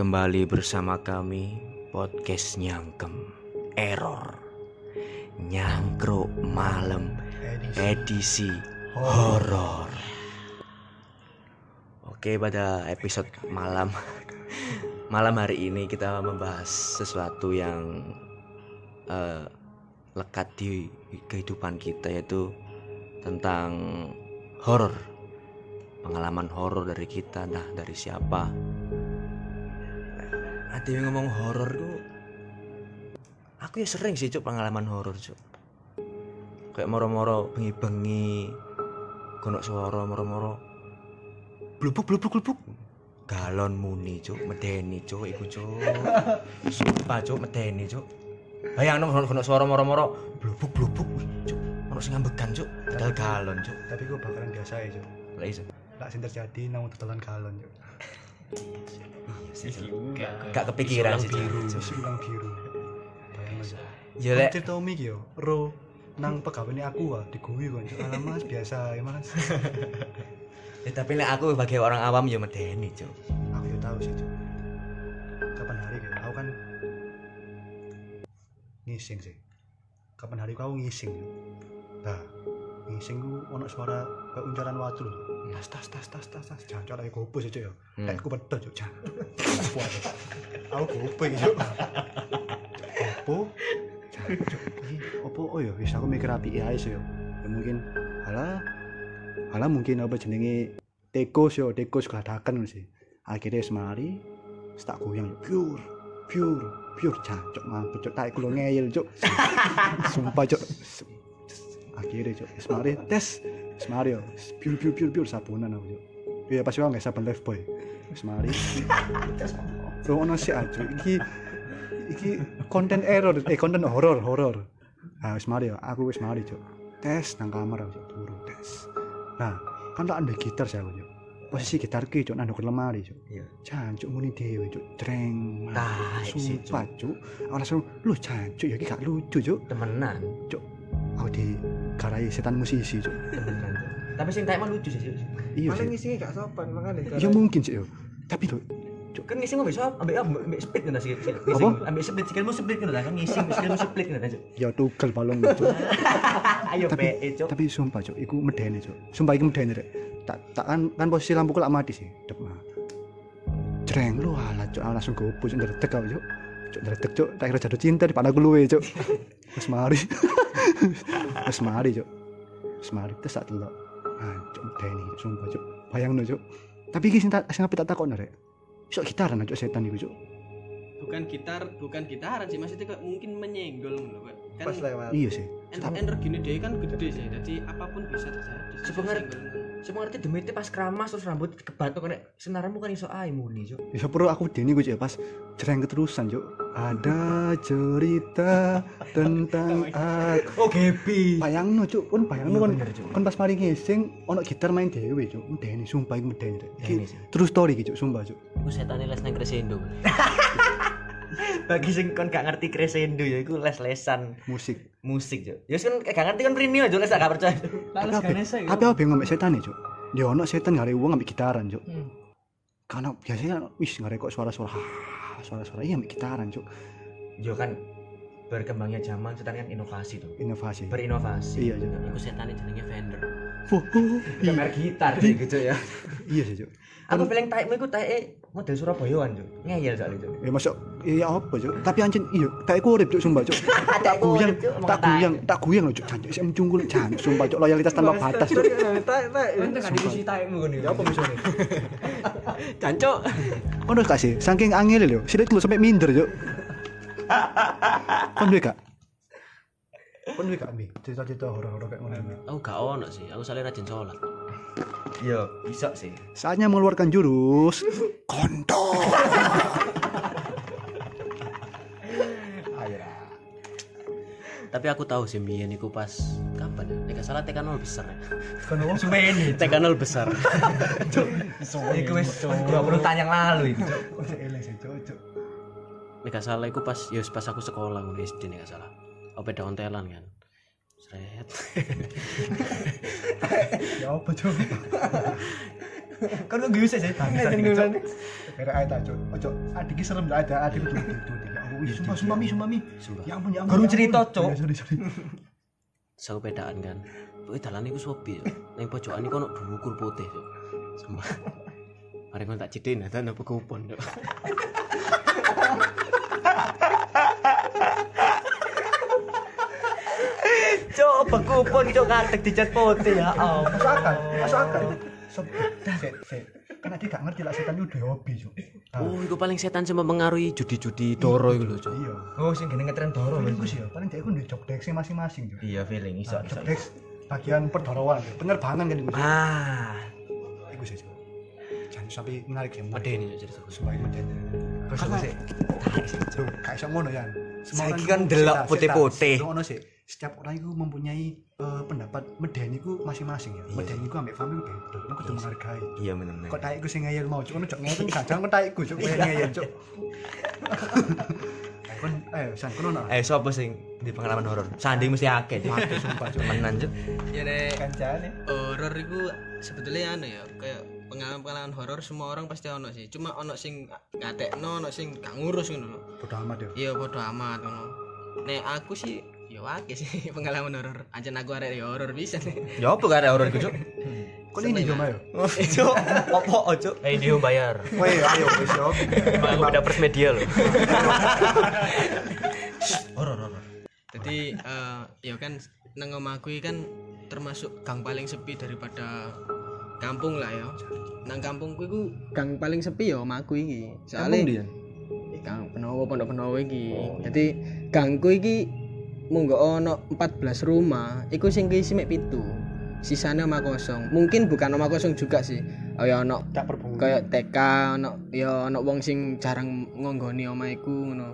kembali bersama kami podcast nyangkem error. Nyangkruk malam edisi horor. Oke pada episode malam malam hari ini kita membahas sesuatu yang eh, lekat di kehidupan kita yaitu tentang horor. Pengalaman horor dari kita nah dari siapa ada yang ngomong horor tuh aku ya sering sih cuk pengalaman horor cuk. Kayak moro-moro bengi-bengi gonok suara moro-moro. Blubuk blubuk blubuk. Galon muni cuk medeni cuk iku cuk. Sumpah cuk medeni cuk. Bayang nong gonok suara moro-moro. Blubuk blubuk. Cuk ono sing ngambekan cuk. Padahal galon cuk. Tapi gue bakalan biasa ya Cuk. lah iso Lah sing terjadi nang tetelan galon Cuk. Gak kepikiran sih cuk Sisi ulang biru. Aja. ya lek Cerita Umi ki yo, ro nang pegawai aku ah digui kok Cuk. Alah Mas biasa ya Mas. Ya, tapi lek aku sebagai orang awam ya medeni cuk aku ya tahu sih Cuk. Kapan hari ki aku kan ngising sih. Kapan hari kau ngising. Cuk. Nah, ngising ku ono suara kayak uncaran watu lho. Tas tas tas tas tas tas. Gopo sih Cuk ya. Hmm. Kayak aku pedot Cuk. Jan. Waduh. Aku gopo iki Cuk. Gopo. Jancok. Iki opo oh ya wis aku mikir apike ae sih ya. Ya mungkin alah alah mungkin apa jenenge tekos yo tekos geladakan ngono sih. Akhirnya semari tak goyang pure pure pure jancok mampet cuk tak kulo ngeyel cuk. Sumpah cuk. Akhirnya cuk semari tes semari yo pure pure pure pure sabunan aku cuk. Iya pas nggak sabun life boy. Semari. Bro ono sih aja iki iki konten error eh konten horor horor. Ah wis mari yo, aku wis mari cuk. Tes nang kamar aku turu tes. Nah, kan tak ambil gitar sih aku cuk. Posisi gitar ki cuk nang ndukur lemari cuk. Iya. Jancuk muni dhewe cuk. Dreng. Cuk. Sumpah cuk. Aku langsung lu jancuk ya iki gak lucu cuk. temenan Aku di garai setan musisi cuk. Cuk. tapi sing tak emang lucu sih Cuk. Iya sih. ngisinya gak sopan makanya Iya mungkin sih yo. Tapi lho, kan ngising ngombe sop ambek ambek ambek split kan sih ngising ambek split sikilmu split kan kan ngising sikilmu split kan Cuk. ya tugel balong cuk. ayo Tapi- pe cuk tapi sumpah cuk iku medeni cuk sumpah iku medeni rek tak tak kan kan posisi lampu lak mati sih dep mah jreng lu alah cuk aku langsung gopo cuk ndredeg aku cuk cuk ndredeg cuk tak kira jatuh cinta di aku luwe cuk wis mari. Wis mari cuk. Wis mari terus tak delok. Ah cuk medeni sumpah cuk. Bayangno cuk. Tapi iki sing tak sing ape tak takokno rek? Iso gitaran cuk setan iku cuk. Bukan gitar bukan gitaran sih maksudnya kok mungkin menyenggol ngono kan kan pas lewat. Iya sih. en- energinya dia kan gede sih jadi apa pun bisa terjadi Sebenarnya- Semua ngerti demite pas keramas terus rambut kebatok kan senarmu kan iso ae muni cuk Ya perlu aku deni gue pas cereng keterusan Cuk. Ada cerita tentang aku. oh gepi Bayangno cuk, pun bayangno Iya, kan Cuk. kan pas mari ngising ono gitar main dhewe cuk. Medeni sumpah iki medeni. True story iki cuk, sumpah cuk. iku setane les nang crescendo bagi sing kon gak ngerti crescendo ya iku les-lesan Musik. musik cuk ya kan gak ngerti kan Rini aja les gak percaya Tapi apa? Yang ngambek setan cuk? Ya ono setan ngare wong ngambek gitaran cuk. Hmm. Karena biasanya wis ngare kok suara-suara "Ah", suara-suara iya ngambek gitaran cuk. yo kan berkembangnya zaman setan kan inovasi tuh Inovasi. berinovasi Iya, Cuk. iku setane jenenge oh, iya, kamera gitar sih gitu ya iya sih cuk. aku paling taekmu iku taeke model Surabayaan cuk ngeyel soalnya cuk Ya masuk iya apa cuk? Tapi anjing iya tak iku urip cuk sumpah cuk. tak guyang, tak guyang, tak guyang lho cuk. Jancuk sik mencungkul jancuk sumpah cuk loyalitas tanpa batas cuk. tak tak kan taekmu kan ya apa misalnya jancuk Kono gak sih? Saking angel lho, silet lu sampai minder cuk. Kon duwe gak? Kon duwe gak mi? Cerita-cerita horor-horor kayak ngono. Aku gak ono sih. Aku soalnya rajin sholat. Yo bisa sih. Saatnya mengeluarkan jurus. Kontol. tapi aku tahu sih Mien iku pas kapan ya? Nek gak salah TK 0 besar ya. Kan wong Sumeni TK 0 besar. Iku wis 20 tahun yang lalu Kok elek sih cuk cuk. Nek gak salah iku pas ya pas aku sekolah ngono SD nek gak salah oh beda ontelan kan sret Ya apa cuk? kan kok gue sih bangsa Kira aja tak cuk. Ojo adik iki serem gak ada adik itu itu. Ya ih, sumpah sumpah mi sumpah mi. Sumpah. Ya ampun ya ampun. Baru ya cerita, Cuk. Ya, Sorry sorry. Terus aku pedaan kan. Pokoknya dalan iku. Cuk. Ning pojokan iku ono bukur putih. Sumpah. Mari kon tak cidin ada apa kupon. Cuk, bekupon cuk kadek dicat putih ya. Oh. Masuk akal, masuk akal. Kan adik gak ngerti lah setan itu udah hobi cuk. Ah, Oh, iku paling setan sing mempengaruhi judi-judi doro iku lho, Cuk. Iya. Oh, sing gini ngetren doro Feelingku sih ya, paling dia itu di job desk masing-masing cuk. Iya, feeling iso Nah, iso. job desk bagian perdoroan, Cuk. penerbangan kan itu. Ah, Iku sih cuk. Jangan sampai menarik sih. Mede nih Cuk. Supaya meden. bos Karena- sih. Tuh, gak iso ngono ya. Semua orang kan itu delok putih-putih. Ngono sih. Setiap orang itu mempunyai eh, pendapat medeni itu masing-masing ya. Iya. Medeni itu ambek family beda. Aku kudu menghargai. Iya bener bener. Kok taik ku sing ngeyel mau, cuk ono cok ngeyel kan jangan kok taik ku cuk ngeyel ngeyel cuk. Eh, Kon eh san kono nah. Eh, sapa sing di pengalaman horor? Sandi mesti akeh. Cuk. Mati sumpah cuk. Temenan cuk. ya nek Kancane. horor itu sebetulnya anu ya kayak pengalaman-pengalaman horor semua orang pasti ono sih cuma ono sing ngatekno ono sing gak ngurus ngono Bodoh amat ya. iya bodo amat ngono nek aku sih ya akeh sih pengalaman horor ancen aku arek ya horor bisa nih Ya apa gak ada horor cuk? Kok ini yo mayo. Cuk, opo oh, cuk? Eh, dia bayar. Woi ayo wis yo. Aku beda pers media loh. Horor horor. jadi eh, ya kan nang omahku kan termasuk gang paling sepi daripada kampung lah ya nang kampungku iku gang paling sepi ya omahku iki soalnya Kang Penowo Pondok Penowo iki. Dadi gangku iki munggo ono 14 rumah, iku sing keisi mek pitu. Sisane omah kosong. Mungkin bukan omah kosong juga sih. Oh ya ono kayak TK ono ya ono wong sing jarang ngonggoni omah iku ngono.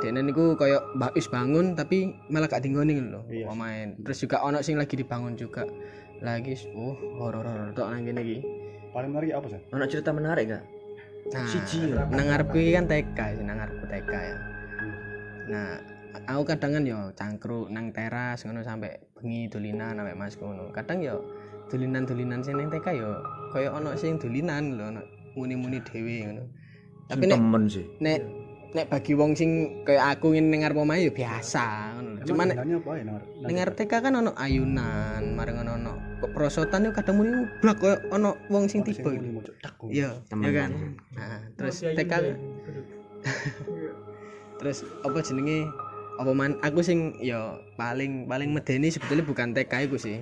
Dene niku kaya Mbak Is bangun tapi malah gak dinggoni lho Iya. omahe. Terus juga ono sing lagi dibangun juga. Lagi oh horor-horor tok nang kene iki. Paling menarik apa sih? Ono cerita menarik gak? Nah, Siji. nang ngarepku iki kan TK sih, nang ngarepku TK ya. Nah, aku kadang kan yo cangkruk nang teras ngono sampai bengi dulinan sampai mas ngono. Kadang yo dulinan-dulinan sing nang TK yo kaya ono sing dulinan lho, ono muni-muni dhewe ngono. Tapi nek temen sih. nek nek bagi wong sing kaya aku ngene ning ngarep omahe yo biasa ngono. Cuman nek apa ya TK kan ono ayunan, mareng ono ono kok perosotan yo kadang muni blak koyo ono wong sing tiba. Iya, ya kan. Nah, terus TK terus apa jenenge apa man aku sing ya paling paling medeni sebetulnya bukan TK iku sih.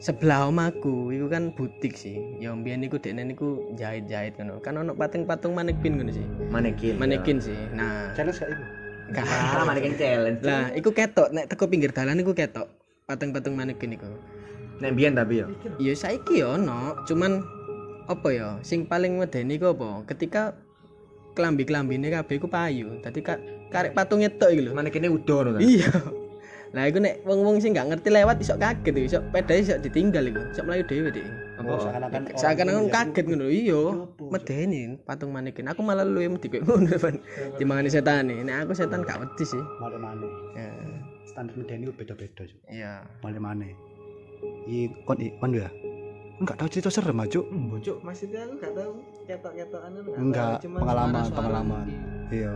Sebelah omaku iku kan butik sih. Ya mbiyen niku dekne niku jahit-jahit ngono. Kan ono patung-patung manekin ngono sih. Manekin. Manekin sih. Nah, Challenge gak itu? enggak. Ah, manekin challenge. Lah, iku ketok nek teko pinggir dalan iku ketok. Patung-patung manekin iku. Nek biyen tapi ya. Ya saiki ya ono, cuman apa ya sing paling medeni ku apa? Ketika klambi-klambine kabeh iku payu. Dadi ka, karek patungnya tok iki lho. Manekine udo ngono kan. Iya. Lah iku nek wong-wong sing gak ngerti lewat iso kaget iku, iso pedae iso ditinggal iku, iso mlayu dhewe dik. Oh, seakan-akan Seakan-akan kaget ngono. Iya, apa? medeni patung manekin. Aku malah luwih wedi koyo ngono Van. Timbangane setan nih. Nek aku setan gak wedi sih. Male mane. Ya, Standar medeni beda-beda cuk. Iya. Male mane. I kon i kon ya. Enggak tahu cerita serem aja. Bocok maksudnya aku gak tahu ketok-ketokan itu Enggak, pengalaman, pengalaman. Iya.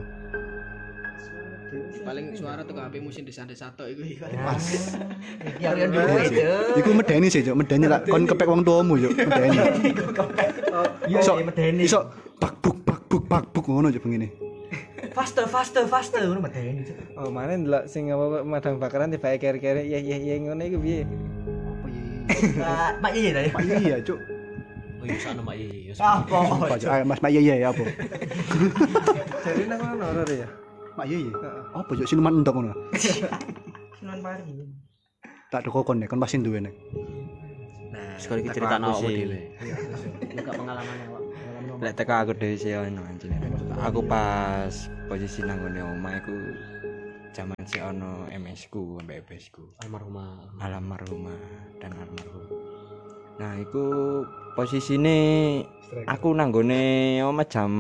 Paling suara tuh HP musim desa-desa tok iku. Ya yang dulu cuk. Iku medeni sih, Cuk. Medeni lah kon kepek wong tuamu, Cuk. Medeni. Yo Iso medeni. iso bak buk bak buk bak buk ngono Cuk begini. Faster faster faster ngono medeni cuk. Oh, mana ndelok sing apa madang bakaran tiba kere-kere ya ya ya ngono iku piye? Apa ya? Ah, Mak iya dah ya. Pak iya, Cuk. Oh, iya sana mak iya. Apa? Pak Mas Pak iya iya ya apa? Jadi nang horor ya. Pak iya iya. Apa Cuk siluman endok ngono? Sinuan pari. Tak ada kokon nek kon pasti duwe nek. Nah, sekali teko cerita aku awakmu dhewe. Buka pengalaman awak. Lek teko aku dhewe sih ono anjene. Aku pas posisi nang ngene omah iku zaman si ono MS ku ambek EBS ku. Almarhumah. Almarhumah dan almarhum. Nah, iku posisine aku nang nggone omah jam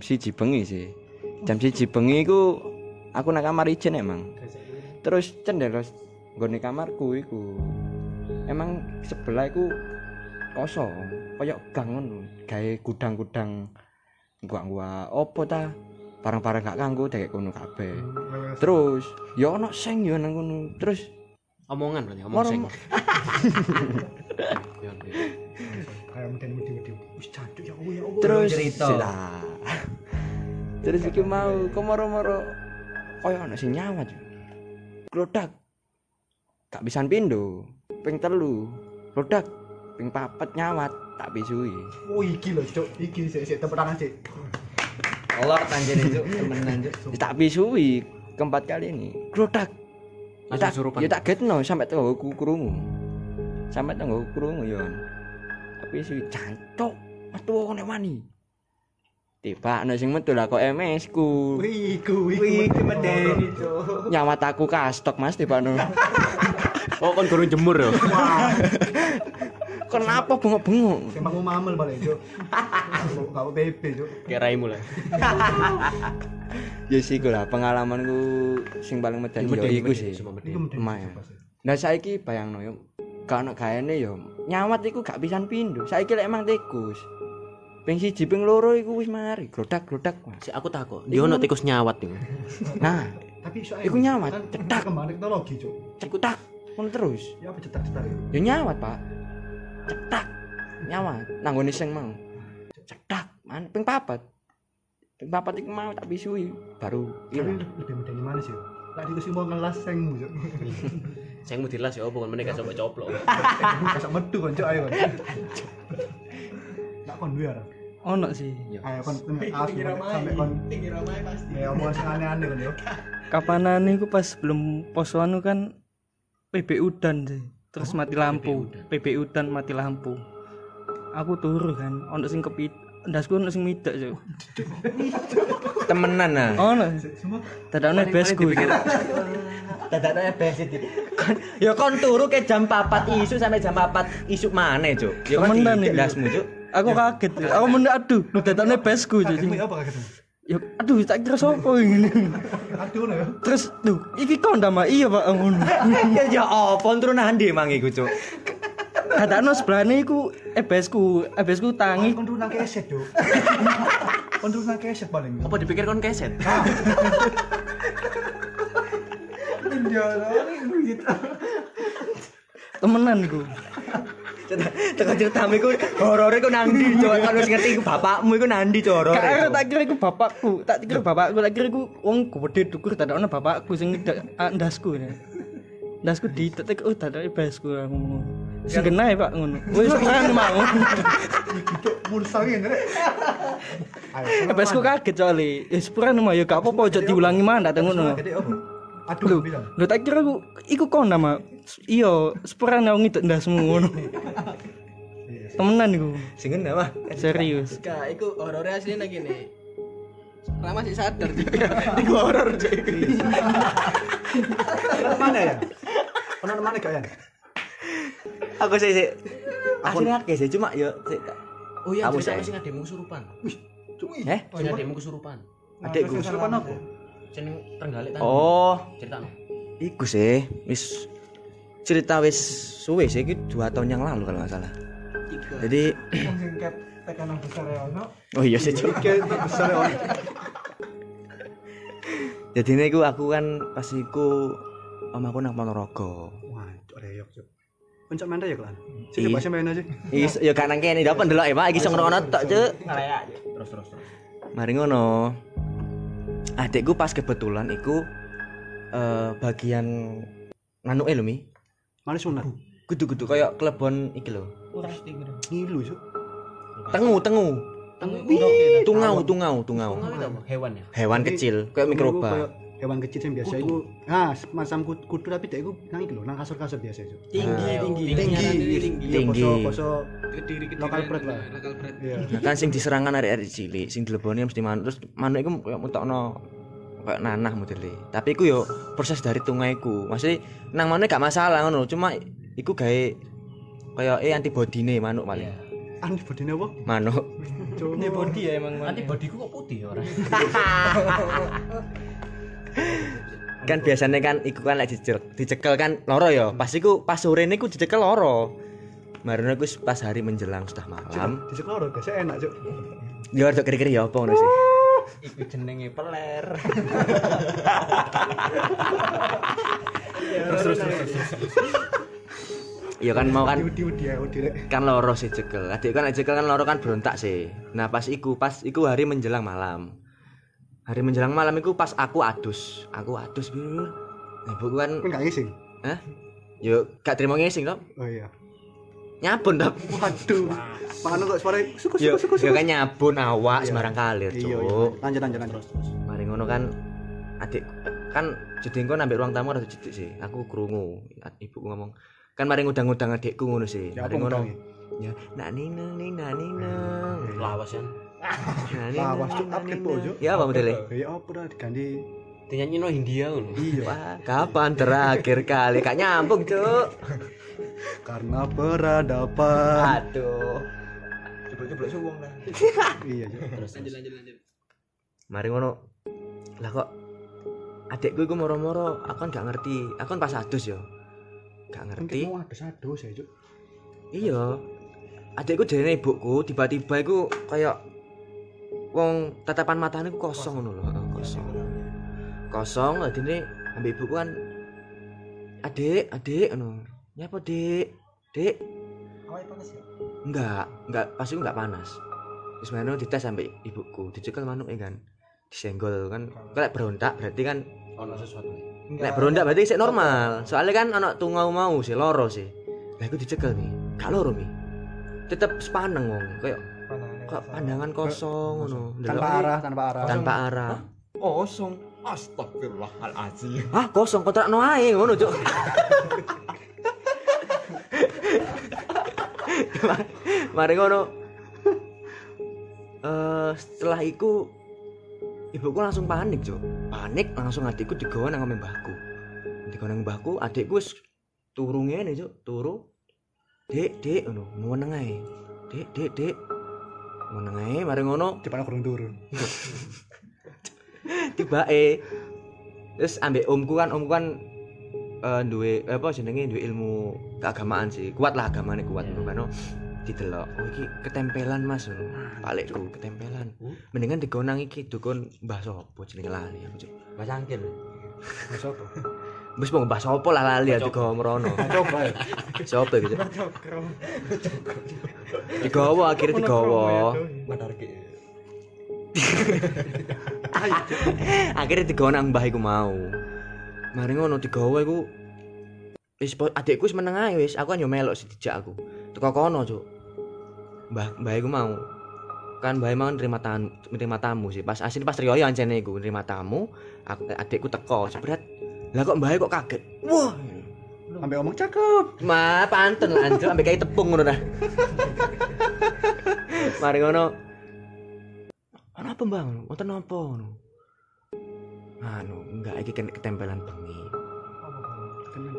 siji bengi sih. Jam siji bengi iku aku nang kamar ijen emang. Terus cendela nggone kamarku iku. Emang sebelah iku kosong koyo gang ngono gawe gudang-gudang gua-gua opo ta? Barang-barang gak kanggo dek kono kabeh. Terus ya ono sing yo nang kono. Terus omongan berarti omong sing jancuk ya ya Allah. Terus cerita. Terus iki mau komoro-moro koyo ono sing nyawat yo. glodak gak bisa pindo ping telu. Glodak ping papat nyawat tak bisui oh iki lho cuk. Iki sik sik tepuk tangan sik Allah tanjene cuk. Temenan cuk. Ya, tak bisui keempat kali ini. Glodak. Ya tak kesurupan. ya tak getno sampai tenggo krungu. Sampai tenggo krungu yo tapi si jancuk metu kok nek wani tiba ana sing metu lah kok MS ku. Wih iku iku medeni cuk. Nyawat aku kastok mas tiba no oh kon gurung jemur yo kenapa bengok-bengok? Sing mau mamel balik cuk. Gak apa PP cuk. Kayak raimu lah. Ya sih lah pengalamanku sing paling medeni. Yo iku sih. meden lumayan. nah saiki bayangno yo. Ono gaene yo. Nyawat iku gak pisan pindho. Saiki lek emang tikus ping siji ping loro iku wis mari. Glodak-glodak. Si aku takut, dia ono tikus nyawat iku. nah tapi iso Iku nyawat, cetak. kembang teknologi cuk. Cetak ngono terus. Ya apa cetak-cetak ya yo nyawat pak. Cetak. Nyawat. Nanggone sing mau. Cetak man. Ping papat. Ping papat iku mau tak bisui. Baru ilang. lebih medeni mana sih Lah di mau ngelas seng cuk. Sing mau dilas ya opo kon meneh gak coba coplok. Kasak metu kan cuk ayo kan Nak kon duwe arah ono sih. Ayo kon asli sampai kon tinggi ramai pasti. ya omongan sing aneh-aneh kan yo kapanan iku pas belum pos anu kan PB udan sih. Terus mati lampu. PB udan mati lampu. Aku turu kan ono sing kepit ndasku ono sing midak cuk. Temenan nah ono. Dadane besku dadakno ebes iki kon ya kon turu ke jam 4 isu sampai jam 4 isu maneh cuk. Ya kon Temenan iki. dasmu cuk aku kaget Cuk. aku men aduh lu dadane besku kagetmu apa kagetmu ya aduh tak kira sopo ini. Aduh yo terus tuh iki kondam ah, iya pak? Ngono. Ya ya apa? Turun nandi emang iku cuk? Dadakno sebelahne iku ebesku ebesku tangi. Kon nang keset cuk. Kon nang keset paling. Apa dipikir kon keset? temenan iku teko ceritamu iku horore iku nandi cuk kan wis ngerti iku bapakmu iku nandi cuk horore Kak Cuk. tak kira iku bapakku, tak kira bapakku, tak kira iku wong gede dukur dadakno bapakku sing ah, ndasku ya. Ndasku ditetek oh dadake besku aku ngomong. Sing genah ya, Pak ngono. Wis kan mau. cuk mulsa ngene Besku kaget soalnya. Ya sepuran mah ya gak apa-apa aja diulangi mana tak ngono. aduh lho tak kira iku iku kon nama. Iya, sepuran aku ngidek ndasmu ngono. Temenan iku. sing ngene mah Serius. Kak, iku horor asli lagi nih. Rama sih sadar iku horor cuk mana ya Pernah mana gak ya? aku sih sih aslinya akeh sih cuma yo Oh iya, cerita sih. ademu kesurupan. eh Sing ademu kesurupan. adekku Kesurupan apa? Trenggalek tadi. oh Cerita iku sih wis cerita wis suwe sih 2 tahun yang lalu kalau nggak salah jadi tekanan besar ya ono. oh iya sih besar ya ono. jadi ini aku aku kan pas iku om aku nang Ponorogo Wah, reyok cuk. Pencok menda ya klan. Sing Ih. bahasa main aja. Is, ya gak nang kene dapat ndelok ya Pak iki sing ngrono tok cuk terus terus terus. mari ngono adekku pas kebetulan iku eh bagian nanuke lho mi Mana sunat? kudu-kudu kayak klebon iki lho. Ngilu cuk. tengu tengu. Tungau tungau. tungau? Hewan ya. hewan kecil kayak mikroba. Hewan kecil yang biasa itu, nah macam kudu tapi dia itu nang iki lho, nang kasur-kasur biasa itu. tinggi tinggi Tinggi, tinggi. Iya, Tinggi. poso, Lokal breed lah. lokal breed Iya. Kan sing diserangan arek-arek cilik sing dileboni mesti manuk. Terus manuk iku kayak mutokno kayak nanah modele tapi iku yo proses dari tungaiku maksudnya nang manuk gak masalah ngono cuma iku gawe kayak eh antibodine manuk paling Aneh bodine apa? manuk body ya emang. Antibody ku kok putih ya orang. kan biasanya kan iku kan lek dicekel, dicekel kan loro ya pas iku pas sore niku dicekel loro Marino iku pas hari menjelang sudah malam. Di sekolah biasa enak, Cuk. Ya rada kiri-kiri ya apa ngono sih. Iku jenenge peler. Terus terus terus. Ya kan mau kan ya, wedi rek. kan loro sih cekel. Adik kan cekel kan loro kan berontak sih. Nah pas iku pas iku hari menjelang malam. Hari menjelang malam iku pas aku adus. Aku adus bir. Nah, ibuku kan Kan gak ngising. Hah? Yo gak terima ngising dong. Oh iya. Nyabun dong. Waduh. Mangan kok suara suku suku suku. yo kan nyabun awak Iya. sembarang kalir, Iya, iya. Cuk. Lanjut lanjut lanjut. Mari ngono kan adik kan jadi engko nambah ruang tamu rada cidik sih. Aku krungu ibuku ngomong kan mari ngundang-undang adikku ngono sih. Ya Mari ngono. Ya, nak nineng ning nak nineng. Lawas nineng, Lawas cuk nineng. Cuk. Ya apa modelnya? Ya apa diganti. Dinyanyi no Hindia ngono. Iya. Kapan terakhir kali kak nyambung, Cuk? Karena peradaban. Aduh. Coba-coba suwung lah. Iya. Terus lanjut lanjut lanjut Mari ngono. Lah kok adikku iku moro-moro, aku kan gak ngerti. Aku kan pas adus yo. Gak ngerti. Mungkin mau ada sadu ya, Cuk. Iya. Adikku jarene ibuku tiba-tiba iku kayak wong tatapan matane kosong ngono lho, heeh, kosong. Kosong adine ambek ibuku kan Adik, adik ngono. Nyapa, Dik? Dik? Awake panas ya? Enggak, enggak pas iku enggak panas. Wis mano dites sampe ibuku, dicekel manuk ya kan. Disenggol kan. Kalau berontak berarti kan ono sesuatu. Nek berontak berarti sik normal. Soalnya kan anak tungau mau sih loro sih. Lah iku dicekel nih. Gak loro mi. Tetep sepaneng wong, kayak kok pandangan kosong ngono. Tanpa arah, tanpa arah. tanpa arah. Kosong. Astagfirullahalazim. Hah, kosong kontrakno ae ngono, Cuk. Mari ngono. Eh, setelah itu ibuku langsung panik, Cuk. Panik langsung adikku digawa nang omah mbahku. Digawa nang mbahku, adikku wis turu ngene, Cuk. Turu. Dek, Dek ngono, meneng ae. Dek, Dek, Dek. Meneng ae, mari ngono. Di mana kurang turun. Tiba eh terus ambek omku kan omku kan eh duwe apa jenenge duwe ilmu keagamaan sih. Kuat lah agamane kuat ngono kan. Didelok oh iki ketempelan mas. Ngono palikku ketempelan. Mendingan digonang iki dukun mbah sapa jenenge lali. aku Cuk. Mas Angkil. Mas apa? wis mau mbah sapa lah lali ya digawa merono Coba ya. sapa iki digawa akhirnya digawa. Madarke. akhirnya digawa nang mbah iku mau. Mari ngono digawa iku wis adikku wis meneng ae wis. Aku kan yo melok sih dijak aku. Teko kono cuk. Mbah mbah iku mau. Kan mbah mau nerima tamu nerima tamu sih. Pas asli pas riyo ancene iku nerima tamu aku adikku teko. Jebret lah kok mbah kok kaget? Wah. Sampai ngomong cakep. Ma, pantun anjir, sampai kayak tepung ngono dah. Mari ngono. Apa, Bang? Wonten apa ngono? Anu, enggak iki kena ketempelan bengi.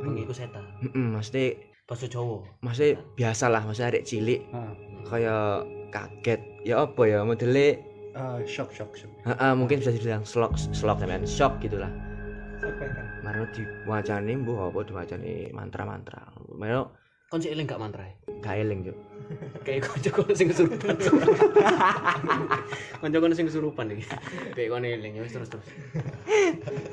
Bengi iku setan. Heeh, mesti Basa Jawa. mesti biasa lah, mesti arek cilik kayak kaget. Ya apa ya, modele ah, shock shock shock. heeh mungkin bisa dibilang slok slok sampean shock gitulah. Kan. Mari diwacani mbuh apa diwacani mantra-mantra. Mari Kon sik eling gak mantra? gak eling, Cuk. Kayak kanca-kanca sing kesurupan. Kanca-kanca sing kesurupan iki. Kayak kon eling ya wis terus terus.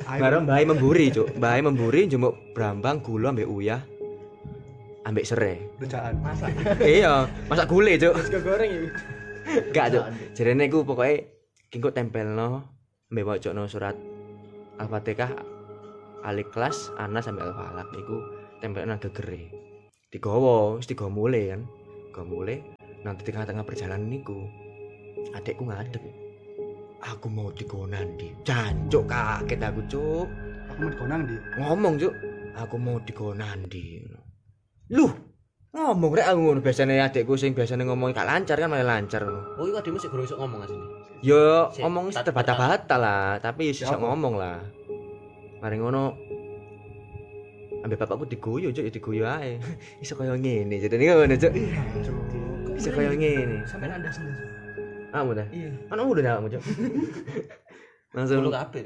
Baru mbahai memburi, Cuk. Mbahai memburi njumuk brambang, gula ambek uyah. Ambek serai. Rujaan. iya, masak gule, Cuk. Terus goreng ya Gak, Cuk. Jarene iku pokoke kingko tempelno mbek wacana surat Al-Fatihah Al-Ikhlas Anas sampai Al-Falaq iku tempelno nang gegere. Digawa, wis digawa mulai kan. Nang di tengah-tengah perjalanan niku adekku ngadeg. Aku mau digawa nandi. Jancuk kaget aku, Cuk. Aku mau dikonang di. ngomong cuk aku mau digawa nandi lu ngomong rek aku ngono biasane adekku sing biasane ngomong gak lancar kan malah lancar Oh, iku ademu sik gurung iso ngomong asline. yo ngomong terbata-bata lah tapi iso Ya ngomong lah mari ngono ambek bapakku diguyu cuk. Ya diguyu ae. Iso kaya ngene. Jadi ini ngono cuk. Iso kaya ngene sampai anda sendiri kamu dah? Iya. Kan udah dah kamu cuk. Langsung Kulo kabeh.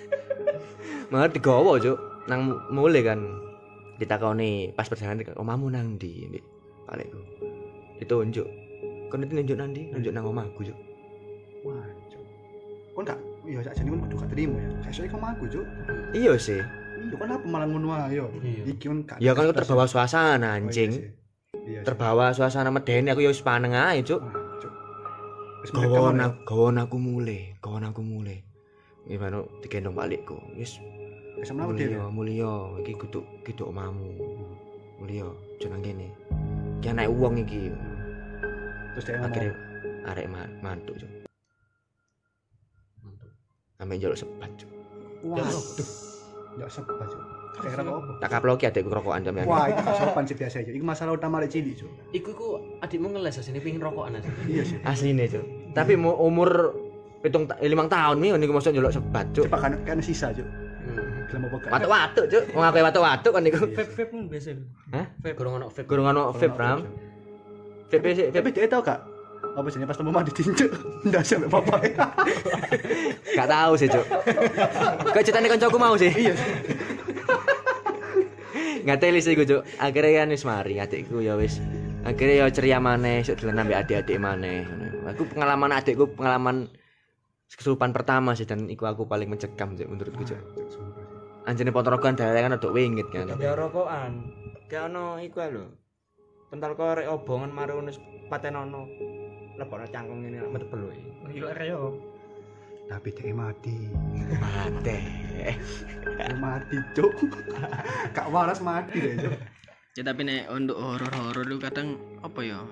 malah digawa cuk. Nang mulai kan. Ditakoni pas perjalanan omamu nang ndi Mbek palikku ditunjuk kon itu nunjuk nanti nunjuk nang omahku cuk. Wah, cuk. Kon gak iya sak kon kudu gak terima ya. Soalnya kamu aku, cuk. iya sih Iya, kon apa malah ngono ae yo. Iya. Iki kon gak ya kan aku terbawa suasana Oh, iya anjing. Iya. terbawa suasana medeni aku ya wis paneng ae cuk Wah, cuk. Wis gawon ya? aku gawon aku mulai gawon aku mulai gimana digendong balikku wis Wis mlaku dhewe. mulia mulia iki kudu kudu omamu mulia jeneng kene iki anak uang iki Terus dia ngomong, akhirnya arek ma- mantuk cuk sampai njaluk sebat cuk Waduh. Ya sebat, cuk. Kayak rokok apa? tak kaploki adekku kerokokan sampean Wah, itu gak sopan sih biasa aja. Iku masalah utama arek cilik, cuk. Iku iku adikmu ngeles asine pengin rokokan aja. Iya sih. asline cuk tapi mu- umur pitung limang tahun nih niku masuk njaluk sebat cuk Cepat kan kan sisa, cuk. Hmm. Apa gak? Watuk-watuk, Cuk. Wong aku watuk-watuk kan niku. vape vape pun biasa Hah? Kurang ono vape. Gurung ono vape, Ram. Vape sih, vape. dia tahu gak? Apa sih pas temu mandi tinjuk? Ndak sampe papa. Gak tahu sih, Cuk. Kok ceritane kancaku mau sih? Iya. Nggak teli sih gue, Cuk. Akhirnya kan wis mari adikku ya wis. Akhirnya ya ceria maneh, sok dolan ambek adik-adik maneh. Aku pengalaman adikku pengalaman kesurupan pertama sih dan iku aku paling mencekam Cuk menurutku, Cuk. Anjene pontrokan daerah kan ada wingit kan. Ya rokokan. Kayak ono iku lho. Pental korek obongan ngono patenono. Lebokno cangkong ngene lak metebel wae. Iya reo. Tapi dia mati. Mate. Dia mati, cuk. Kak waras mati deh, cuk. Ya tapi nek untuk horor-horor lu kadang apa ya?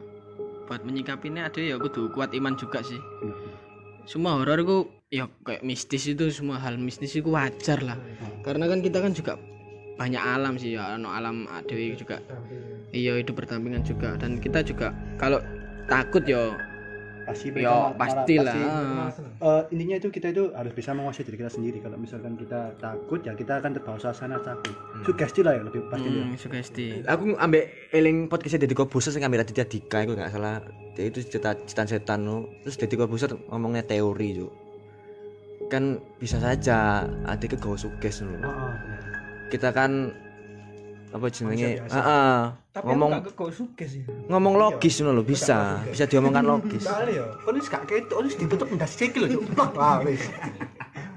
Buat menyikapinya ada ya kudu kuat iman juga sih. Semua horor ku ya kayak mistis itu semua hal mistis itu wajar lah. Karena kan kita kan juga banyak alam sih ya, no alam dewi juga. Iya hidup berdampingan juga dan kita juga kalau takut ya Pasti ya malah- pastilah. pasti- Eh, intinya itu kita itu harus bisa menguasai diri kita sendiri. Kalau misalkan kita takut ya kita akan terbawa suasana takut. Sugesti lah ya lebih pasti. Hmm, sugesti. Aku ambek eling podcastnya Deddy Corbuzier sing ngambil Raditya Dika itu nggak salah. Dia itu cerita cerita setan no. Terus Deddy Corbuzier ngomongnya teori tuh. Kan bisa saja adiknya gawa suges no. Heeh. Kita kan apa jenenge? Heeh. Tapi Ngomong aku kok suka sih. ngomong logis no lo bisa. Bisa diomongkan logis. Soalnya ya, kan wis gak ketok, wis ditutup ndas sikil lho, Cuk. Wah, wis.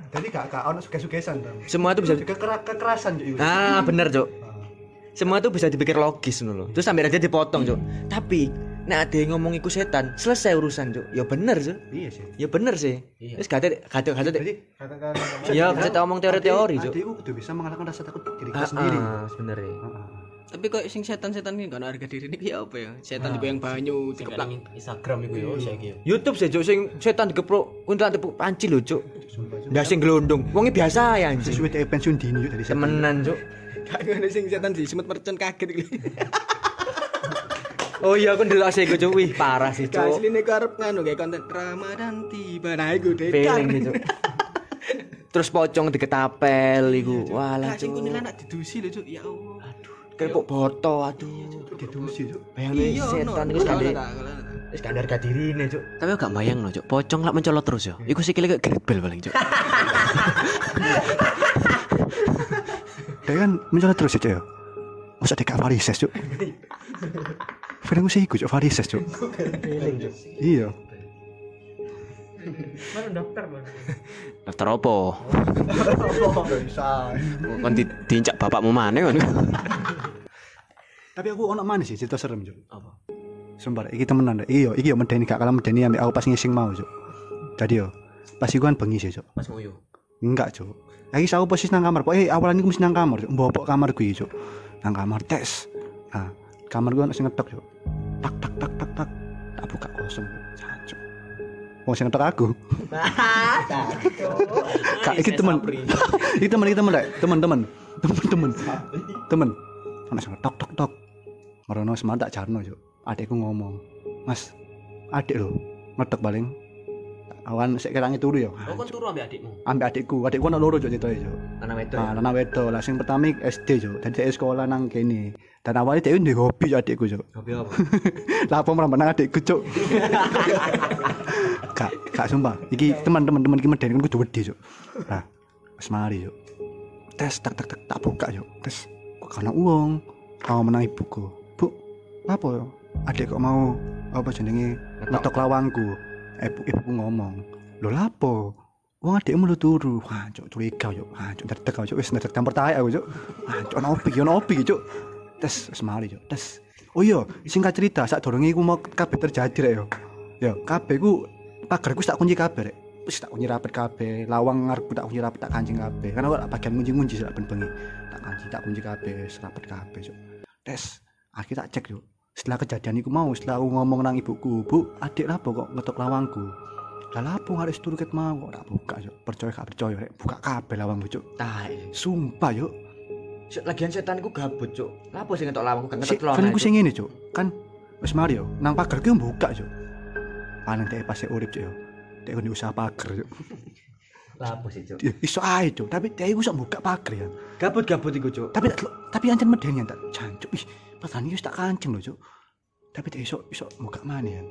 Jadi gak gak ono suges-sugesan. Semua itu bisa kekerasan Cuk. Ah, bener, Cuk. Semua itu bisa dipikir logis no lo. Terus sampai aja dipotong, Cuk. Tapi nek ada yang ngomong iku setan, selesai urusan, Cuk. Ya bener, Cuk. Iya sih. Ya bener sih. Iya. Terus gak ada gak ada Jadi Katakan Ya, kita ngomong teori-teori, Cuk. Adikku kudu bisa mengalahkan rasa takut diri Ah, sendiri. ah, sebenarnya. Tapi kok sing setan-setan ini kan harga diri ini ya apa ya? Setan di bayang banyu, Sing dikeplak. Instagram iku yo saiki yo. YouTube sih, Cuk, sing setan dikeprok kuntilanak tepuk panci lho, Cuk. Cuk. Ndak sing glondong. Wonge biasa ya anjing. Sesuai pensiun dini Cuk, dari setan. Temenan, Cuk. Gak ngono sing setan di semut mercon kaget iki. Oh iya, aku ndelok sih, Cuk. Wih, parah sih, Gak Cuk. asline ku arep nganu kayak konten Ramadan tiba nah iku gitu. Terus pocong diketapel iku. Walah, Lah sing Cuk. kuntilanak didusi lho, Cuk. Ya Allah. Kayak boto, aduh. Didusi, Cuk. Bayangin Iya, setan iku tak. Wis gak dirine, Cuk. Tapi aku gak bayang no, Cuk. Pocong lak mencolot terus yo. Iku sikile kayak Gareth Bale paling, Cuk. Dia kan mencoba terus ya, Cuk. ya. Masa dia gak varises, Cuk. Feelingku sih iku, Cuk, varises, Cuk. Iya. Daftar opo? Bisa. Kon di diincak bapakmu maneh kon. Tapi aku ono mana sih cerita serem, Cuk. Apa? Sumpah, iki temenan deh. Iki yo, iki yo medeni gak kalah medeni ambek aku pas ngising mau, Cuk. Jadi yo, pas iku kan bengi sih, Cuk. Pas ngoyo. Enggak, Cuk. Lagi aku posisi nang kamar. Pokoknya awalan iku mesti nang kamar, Cuk. Mbok kamar gue, Cuk. Nang kamar tes. Nah, kamar gue ono sing ngetok, Cuk. Tak tak tak tak tak. Tak buka kosong, Cuk. Wong sing ngetok aku. Kak, iki temen. Iki temen, iki temen, Rek. Temen, temen. Temen, temen. Temen. Ono sing tok tok tok. Marono semangat tak jarno, Cuk. Adekku ngomong, "Mas, adek lho, ngetok paling." Awan sik kerangi turu ya. Oh, kon turu ambek adikmu. Ambek adikku, adikku ono loro Cuk cetoke, Cuk. Anak wedok. Nah, anak wedok, lah sing pertama SD, Cuk. Dadi sekolah nang kene. Dan awalnya dia ndek hobi Cuk, adikku, Cuk. Hobi apa? Lah apa merambah nang adikku, Cuk. Kak, kak sumpah. Iki teman-teman teman medeni kan kudu wedi, Cuk. Nah, wis mari, Cuk. Tes tak tak tak tak buka, Cuk. Tes kok kana uang. Kau menang ibuku. Bu, apa ya? adik kok mau apa jenenge ngetok lawangku ibu ibuku ngomong lho lapo Wong adikmu lu turu. Wah, cuk curiga yo. Wah, cuk ndedek cuk wis ndedek tae aku cuk. Wah, cuk ono opi, ono opi cuk. Tes wis mari cuk. Tes. Oh iya, singkat cerita sak durunge iku mau kabeh terjadi rek yo. Yo, kabeh ku pagarku tak kunci kabeh rek. Tak kunci rapet kabeh, lawang ngarepku tak kunci rapet tak kancing kabeh. Karena kok bagian ngunci-ngunci sak ben-bengi. Tak kancing tak kunci kabeh, wis rapet kabeh cuk. Tes. Akhirnya tak cek yuk. Setelah kejadian itu mau, setelah aku ngomong nang ibuku, bu, adik apa kok ngetok lawangku? Lah lapo harus turu ket mau kok tak buka yuk. Percaya gak percaya rek, buka kabeh lawang cuk. Tai. Sumpah yuk. Lagian setan iku gabut, Cuk. Lapo sing ngetok lawang gak Si, ngetok kan Cuk. sing ngene cuk. Kan wis mari yo, nang pagar ku buka cuk. Paling dek pas urip cuk yo. Dek kudu usaha pagar cuk. Lapo sih, Cuk. Ya, Iso ae cuk, tapi dek iku sok buka pagar ya. Gabut-gabut iku, Cuk. Tapi tapi ancen medeni tak jancuk. Ih, padahal wis tak kancing lho cuk. Tapi dek iso iso buka mana ya.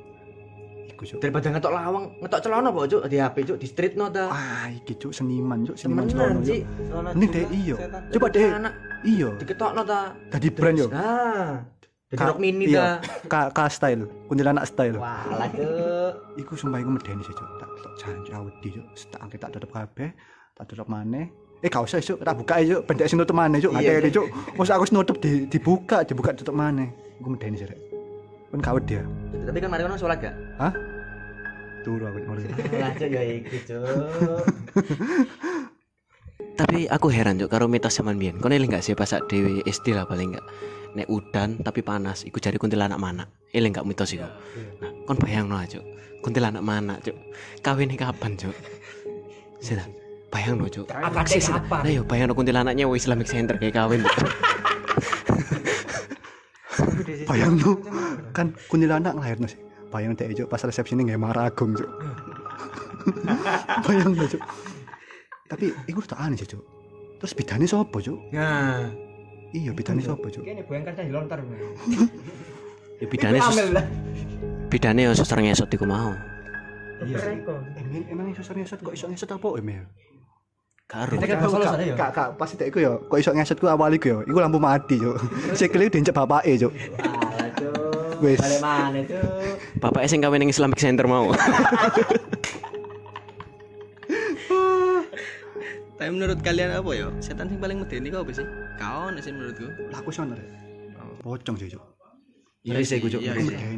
Iku cuk. Daripada ngetok lawang, ngetok celana apa, Cuk? Di HP, Cuk, di street no ta. Ah, iki cuk seniman cuk, seniman Ci. Cuk. Mending dek iyo. Coba Anak iyo. diketokno ta. Dadi brand yo. Ah. Jadi Ka- rok mini ta. K K style, kuntilanak style. Walah, Cuk. Iku sumpah iku medeni sih, Cuk. Tak tak janji awedi, Cuk. Tak angkat tak tutup kabeh, tak tutup maneh. Eh gak usah, Cuk. Tak buka aja, Cuk. Pendek sing nutup maneh, Cuk. Iya, Ngakeli, Cuk. Mosok aku nutup di dibuka, dibuka tutup maneh. Iku medeni sih. Kan gak wedi ya. Tapi kan mari kono sholat gak? Turu aku. Lah, Cuk, ya iku, Cuk. Tapi aku heran cuk karo mitos zaman biyen. Kau eling gak sih pas sak dhewe SD lah paling gak. Nek udan tapi panas, iku jari kuntilanak mana? Eling gak mitos iku? Nah, kon bayangno aja, Cuk. Kuntilanak mana, Cuk? Kawine kapan, Cuk? Sida, bayangno, Cuk. Apa Sih, kapan? Nah, yo bayangno kuntilanaknya wo Islamic Center kayak kawin. Bayang lu. Kan kuntilanak lahirno sih. Bayang dek, Cuk. Pas resepsi ini nggak maragung, Cuk. Bayang lu, Cuk. Tapi iku tak aneh sih, Cuk. Terus bidane sapa, Cuk? Nah, Iya, bidane sapa, Cuk? Kene boyang kan dilontar. Ya bidane sus, bidane yo suster ngesot iku mau. Emang emang iso ngesot kok iso ngesot apa Emil? Karo. Kita kan solo sana ya. Kak, kak, pas itu ya, kok iso ngesot ku awal iku ya, iku lampu mati, Cuk. Sikile diinjek bapake, Cuk. Wis. Balik mana, Cuk? Bapak sing kawin ning Islamic Center mau. Tapi menurut kalian apa ya? Setan sing paling medeni kau apa sih? Kau nih sih menurutku. Lah aku sono rek. Pocong sih, Cuk. Iya sih, Cuk. Iya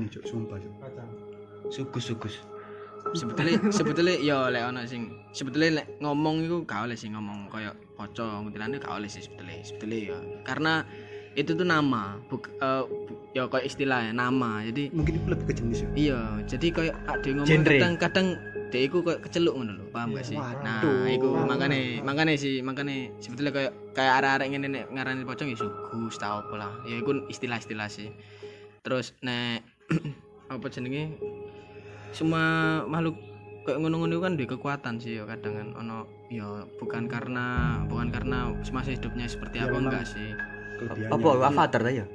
Cuk, sumpah, Cuk. Sugus, sugus. Sebetulnya sebetulnya ya lek ono sing sebetulnya lek ngomong iku gak oleh sih ngomong koyo pocong kuntilanak gak oleh sih sebetulnya sebetulnya ya. Karena itu tuh nama buk, eh, bu- ya koyo istilahnya nama jadi Mungkin itu lebih ke jenis ya. iya jadi koyo ada ngomong Genre. kadang kadang dia iku koyo keceluk ngono lho paham gak sih? Nah iku makane makane sih makane sebetulnya koyo kayak arek-arek ngene nek ngarani pocong ya sugus tau apa lah. Ya iku istilah-istilah sih. Terus nek apa jenenge semua makhluk kayak ngono-ngono kan duwe kekuatan sih ya kadang kan ono ya bukan karena bukan karena semasa hidupnya seperti apa enggak sih. Kelebihannya. Apa avatar ta ya?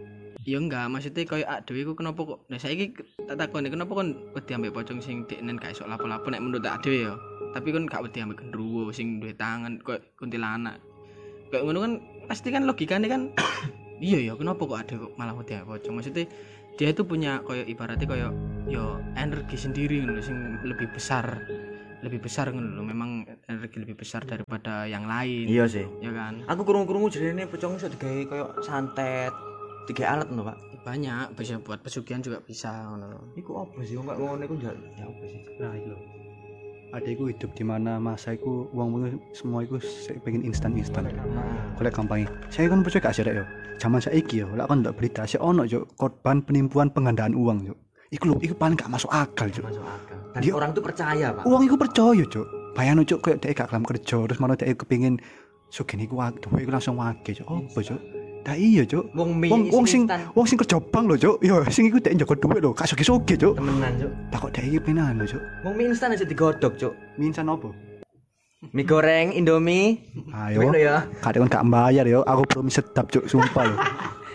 ya enggak maksudnya kayak ak dhewe ku kenapa kok? Nah saiki tak takoni kenapa kon wedi ambek pocong sing deknen gak iso lapo-lapo? Nek menurut ak dhewe ya tapi kon gak wedi ambek gendruwo sing duwe tangan kayak kuntilanak. Kayak ngono kan pasti kan logikanya kan iya ya kenapa kok ada kok malah wedi ambek pocong? Maksudnya dia itu punya kayak ibaratnya kayak yo energi sendiri ngono sing lebih besar lebih besar ngono lho memang energi lebih besar daripada yang lain Iya sih. ya kan Aku kurung-kurungu jarene pocong iso digawe koyo santet. Digawe alat lho, Pak. banyak bisa buat pesugihan juga bisa ngono lho. Iku apa sih? Kok ngono iku ya apa sih? Nah, itu loh. Adekku hidup di mana masa iku uang semua iku saya pengen instan-instan. Golek gampang. Saya kan percaya gak sih yo. Zaman saiki yo, lek kon ndak berita, saya ono yo korban penipuan penggandaan uang yo. Iku lho, iku paling gak masuk akal yo. Masuk akal. Dan Dia- orang tuh percaya, Pak. Uang iku percaya, Cuk. Bayangno, Cuk, kayak dhek gak kelam kerja, terus malah dhek kepengin sugih wak, duwe iku langsung wake, Cuk. Apa, Cuk? Dah iya, Cuk. Wong mie Wong wong sing instan. wong sing kerja bank lho, Cuk. Yo, sing iku dhek njaga duit lho, gak sugih-sugih, Cuk. temenan, Cuk. Lah kok dhek iki penan lho, Cuk. Wong mie instan aja digodok, Cuk. Minsan opo? Mie goreng, Indomie. Ayo. Ngono ya. Kadang kan gak bayar yo, aku belum sedap, Cuk, sumpah lho.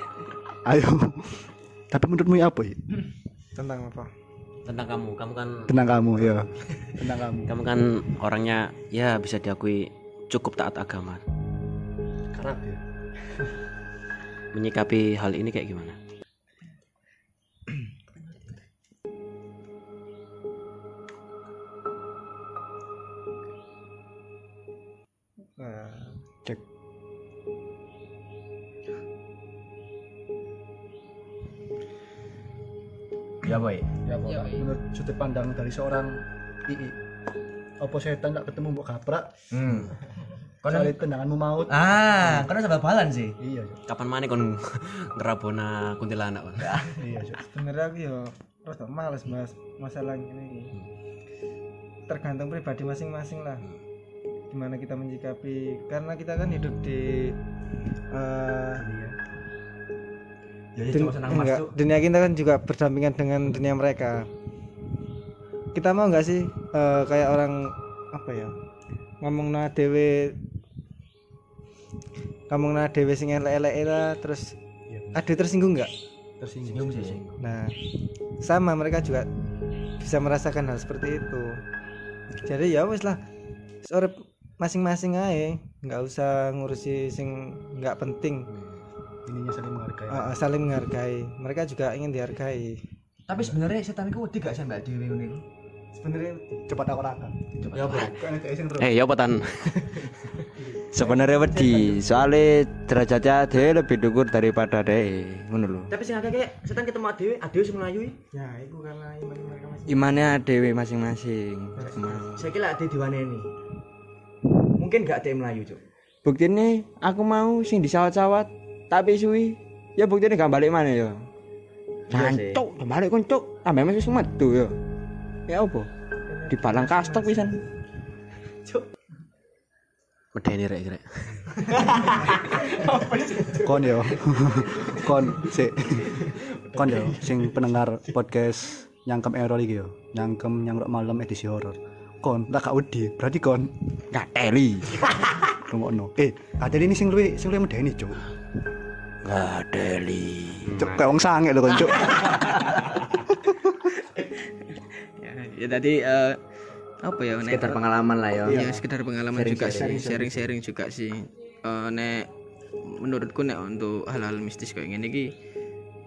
Ayo. Tapi menurutmu apa ya? Tentang apa? Tentang kamu, kamu kan Tentang kamu, ya. Tentang kamu. kamu kan orangnya ya bisa diakui cukup taat agama. Kerap ya menyikapi hal ini kayak gimana? Eh, cek ya boy ya boy, ya, boy. menurut sudut pandang dari seorang ii apa setan tak ketemu mbok kaprak hmm soalnya tendanganmu maut ah karena sebab balan sih iya Cuk. Kapan mana kon ngerabona kuntilanak iya Cuk. sebenarnya aku ya terus males bahas masalah ini iki. tergantung pribadi masing-masing lah gimana kita menyikapi karena kita kan hidup di eh, jadi dun- cuma senang mas enggak, Cuk. dunia kita kan juga berdampingan dengan dunia mereka kita mau nggak sih eh, kayak orang apa ya ngomong na dewe ngomong na dewe sing elek-elek lah terus Iya, ada tersinggung nggak tersinggung sih Nah, sama mereka juga bisa merasakan hal seperti itu. Jadi ya wes lah, sore masing-masing aja, nggak usah ngurusi sing nggak penting. ininya saling menghargai Ah, ah, saling menghargai. Mereka juga ingin dihargai. tapi sebenarnya setan itu wedi gak sih mbak Dewi ini Sebenarnya cepat aku rakam ya terus Eh, ya apa tan? Sebenarnya wedi, soalnya derajatnya dia lebih dhuwur daripada dia, ngono lho. tapi sing kayak setan ketemu Dewi Dewi sing melayu ya itu karena iman mereka masih. Imannya dewe masing-masing. saya kira Ade diwaneni mungkin gak Ade melayu cuk Buktine aku mau sing disawat-sawat tapi suwi ya buktine gak balik mana ya. Iya sih. Cancuk, gak balik koncuk. Ambek masih metu ya. Ya apa? Di balang kastok pisan. Medeni rek rek. kon yo kon si kon yo sing pendengar podcast nyangkem error iki yo nyangkem nyangrok malam edisi horor kon tak gak wedi berarti kon Gak teli. rungokno eh ada ini sing luwe sing luwe medeni cuk Gak teli. cuk kayak wong sange lho kon cuk ya, tadi eh, apa ya nek? Sekitar pengalaman lah ya. Ya sekedar pengalaman juga sih. Sharing-sharing. juga sih. Eh, nek menurutku nek untuk hal-hal mistis kayak gini ki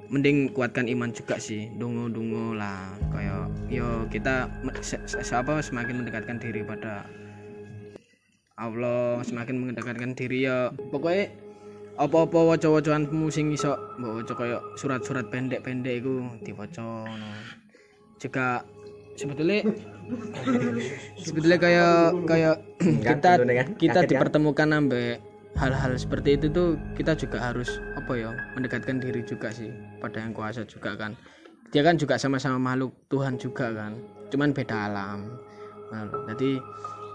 mending kuatkan iman juga sih. Dungu-dungu lah. Kayak yo kita se- se- apa semakin mendekatkan diri pada Allah semakin mendekatkan diri ya pokoknya apa-apa waca-wacaanmu sing iso mbok waca kayak surat-surat pendek-pendek iku diwaca ngono. Juga sebetulnya sebetulnya kayak kayak kita tentunya kan. kita kan? dipertemukan sampai hal-hal seperti itu tuh kita juga harus apa ya mendekatkan diri juga sih pada yang kuasa juga kan dia kan juga sama-sama makhluk Tuhan juga kan cuman beda alam Nah, jadi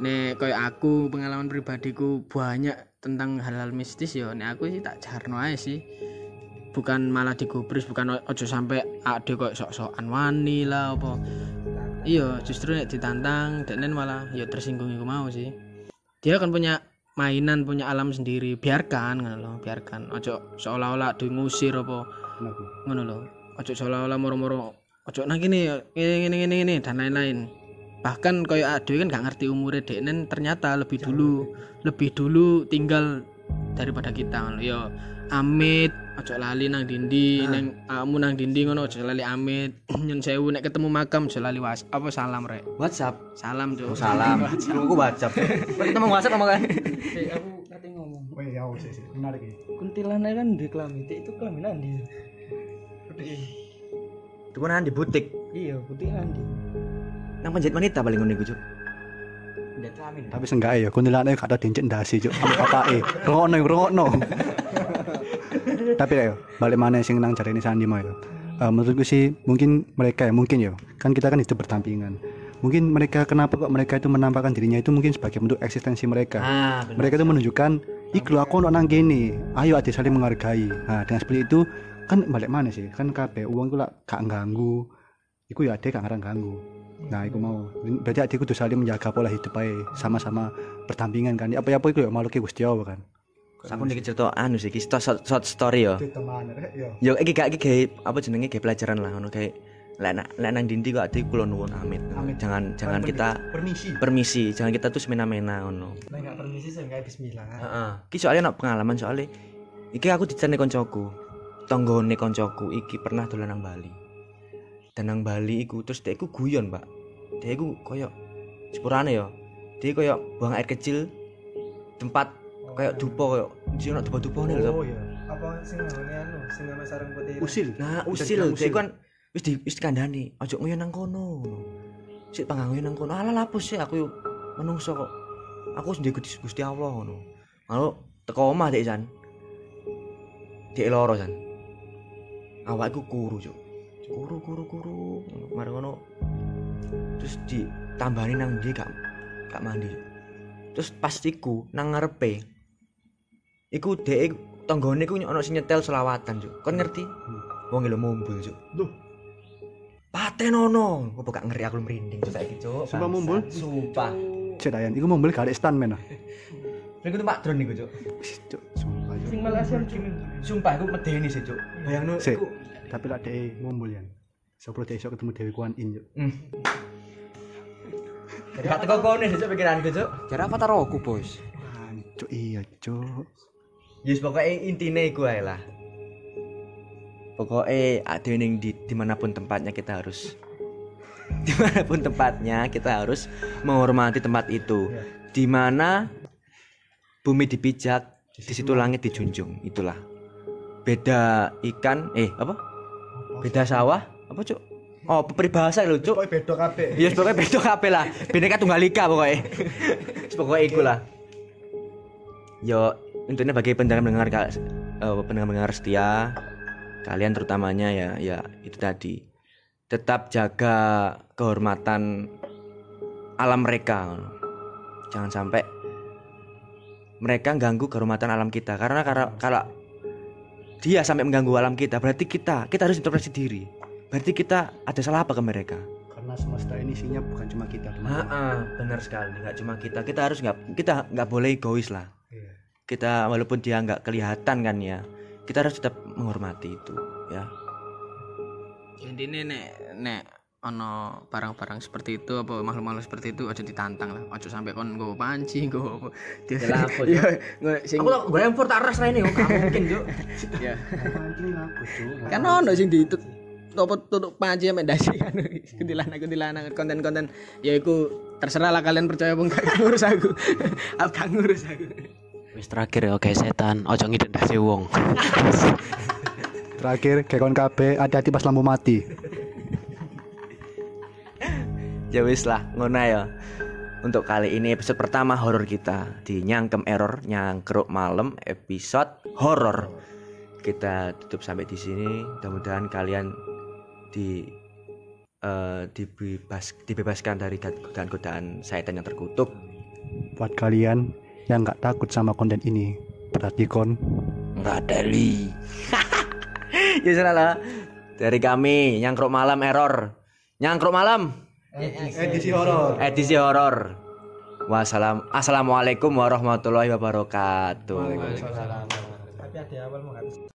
nek kayak aku pengalaman pribadiku banyak tentang hal-hal mistis ya nek aku sih tak jarno aja sih bukan malah digubris bukan ojo sampai ade kok sok-sokan wani lah apa iya justru nek ditantang dan malah ya tersinggung iku mau sih. Dia kan punya mainan punya alam sendiri. Biarkan ngono lho biarkan. Ojo seolah-olah ngusir apa? Ngono lho ojo seolah-olah moro-moro ojo nang ya, ngene ngene ngene dan lain-lain. Bahkan kayak ade kan gak ngerti umurnya deknen ternyata lebih dulu lebih dulu tinggal daripada kita ngono. Ya amit ojo lali nang dindi nang kamu nang dindi ngono ojo lali amit. Nyun sewu nek ketemu makam ojo lali was apa salam rek. WhatsApp. Salam tuh oh, salam. Aku WhatsApp. Kita mau WhatsApp apa kan Eh, aku nanti ngomong. Oh iya oh, sih sih menarik ini kuntilanak kan di kelamin itu kelamin andi itu kan di butik. Iya putih andi nang penjahit wanita paling ngono iku cuk tapi seenggaknya ya kuntilanak gak ada dincet ndasi cuk. Bapake. Rungokno rungokno tapi ya balik mana sing nang jarene Sandi mau ya. Eh, menurutku sih mungkin mereka ya mungkin ya. Kan kita kan hidup berdampingan. Mungkin mereka kenapa kok mereka itu menampakkan dirinya itu mungkin sebagai bentuk eksistensi mereka? Ah mereka itu menunjukkan iku lho, aku nang kene. Ayo ade saling menghargai. Nah dengan seperti itu kan balik mana sih. Kan kabeh uang itu lah gak ganggu iku ya ade gak ngarang ganggu nah iku mau. Berarti ade kudu saling menjaga pola hidup ae sama-sama berdampingan kan. Apa apa iku ya makhluk Gusti Allah kan. Aku nih cerita anu sih iki short, short story ya. Teman ya. Yo iki gak iki apa jenenge gawe pelajaran lah ngono kayak lek nang dindi kok ade kula nuwun amit. Amit. jangan jangan kita permisi. permisi jangan kita tuh semena-mena ngono. Nah nggak permisi saya nggak bismillah. Heeh. Iki soalnya nak pengalaman soalnya iki aku dicene koncoku. Tonggone koncoku iki pernah dolan nang Bali. Dan nang Bali iku terus dia iku guyon, Pak. Dia iku koyo sepurane ya. Dia koyo buang air kecil tempat kayak dupo kayak sing ono dupo-dupo nih lho Oh iya. apa sing ngene anu? Sing nama sarang putih Usil. nah usil. jadi kan wis di wis dikandani. Ojo nguyon nang kono. Sik panggang nguyon nang kono. Alah lapus sih aku menungso kok. Aku sendiri Gusti Allah ngono. Lalu teko omah dek jan dek loro jan awakku kuru cuk kuru kuru kuru mari ngono terus ditambani nang ndi gak gak mandi. Terus pas iku nang ngarepe iku dek tanggane iku ono sing nyetel selawatan cuk. Kon ngerti? Wong lho mumbul cuk. Duh. patenono apa gak ngeri aku merinding cuk saiki cuk? Sumpah mumbul? sumpah. Cek ayan, iku mobil gak ada stand men. ah. Iku numpak drone iku cuk. Cuk, sumpah. Sing gini sumpah iku medeni sih cuk. Bayangno iku Tapi lak dhek mobil yan. Sepuluh dhek iso ketemu Dewi Kwan In, Cuk. Hmm. Gak teko kone sih cuk pikiranku cuk Cara apa taruh aku, Bos? Ah, Cuk, iya, Cuk. Yes pokoknya intine iku ae lah pokoknya ada ning di di mana pun tempatnya kita harus di mana pun tempatnya kita harus menghormati tempat itu di mana bumi dipijak di situ langit dijunjung itulah beda ikan eh apa beda sawah apa cuk oh peribahasa lho cuk Pokoknya beda kabeh. Iya, pokoknya beda kabeh lah. Bineka Tunggal Ika pokoknya. pokoknya iku lah. Yo, intinya bagi pendengar-pendengar ka- eh, pendengar-pendengar setia, kalian terutamanya ya ya itu tadi. Tetap jaga kehormatan alam mereka. Jangan sampai mereka ganggu kehormatan alam kita karena kalau dia sampai mengganggu alam kita berarti kita kita harus introspeksi diri. Berarti kita ada salah apa ke mereka? Karena semesta ini isinya bukan cuma kita, teman-teman. Benar sekali. Nggak cuma kita, kita harus nggak kita nggak boleh egois lah. Iya. Kita walaupun dia nggak kelihatan kan ya, kita harus tetap menghormati itu, ya. intinya nek nek ono barang-barang seperti itu apa makhluk-makhluk seperti itu aja ditantang lah. Aja sampai kon nggo panci nggo apa. Ya lah, apa, Iya, nggo sing Aku tak gue lempar tak ras ini, nggak mungkin Cuk. ya. Aku, kan ono sing ditut apa tutup panci sampai dasi kan. Kuntilanak kuntilanak konten-konten. Ya iku terserah lah kalian percaya apa enggak ngurus aku. Aku gak ngurus aku. Wis terakhir ya kayak setan, ojo ngidendasi wong. Terakhir, kayak kawan kabeh, hati-hati pas lampu mati. Ya wis lah, ngono ya. Untuk kali ini episode pertama horor kita di Nyangkem Error, Nyangkruk Malam episode horor. Kita tutup sampai di sini. Mudah-mudahan kalian di eh, dibebas, dibebaskan dari godaan-godaan setan yang terkutuk. Buat kalian yang nggak takut sama konten ini, berarti kon Enggak ada li. ya sudah lah. Dari kami Nyangkruk Malam Error. Nyangkruk Malam edisi horor. edisi horor. Wassalam. Assalamualaikum warahmatullahi wabarakatuh. tapi ada awal mau habis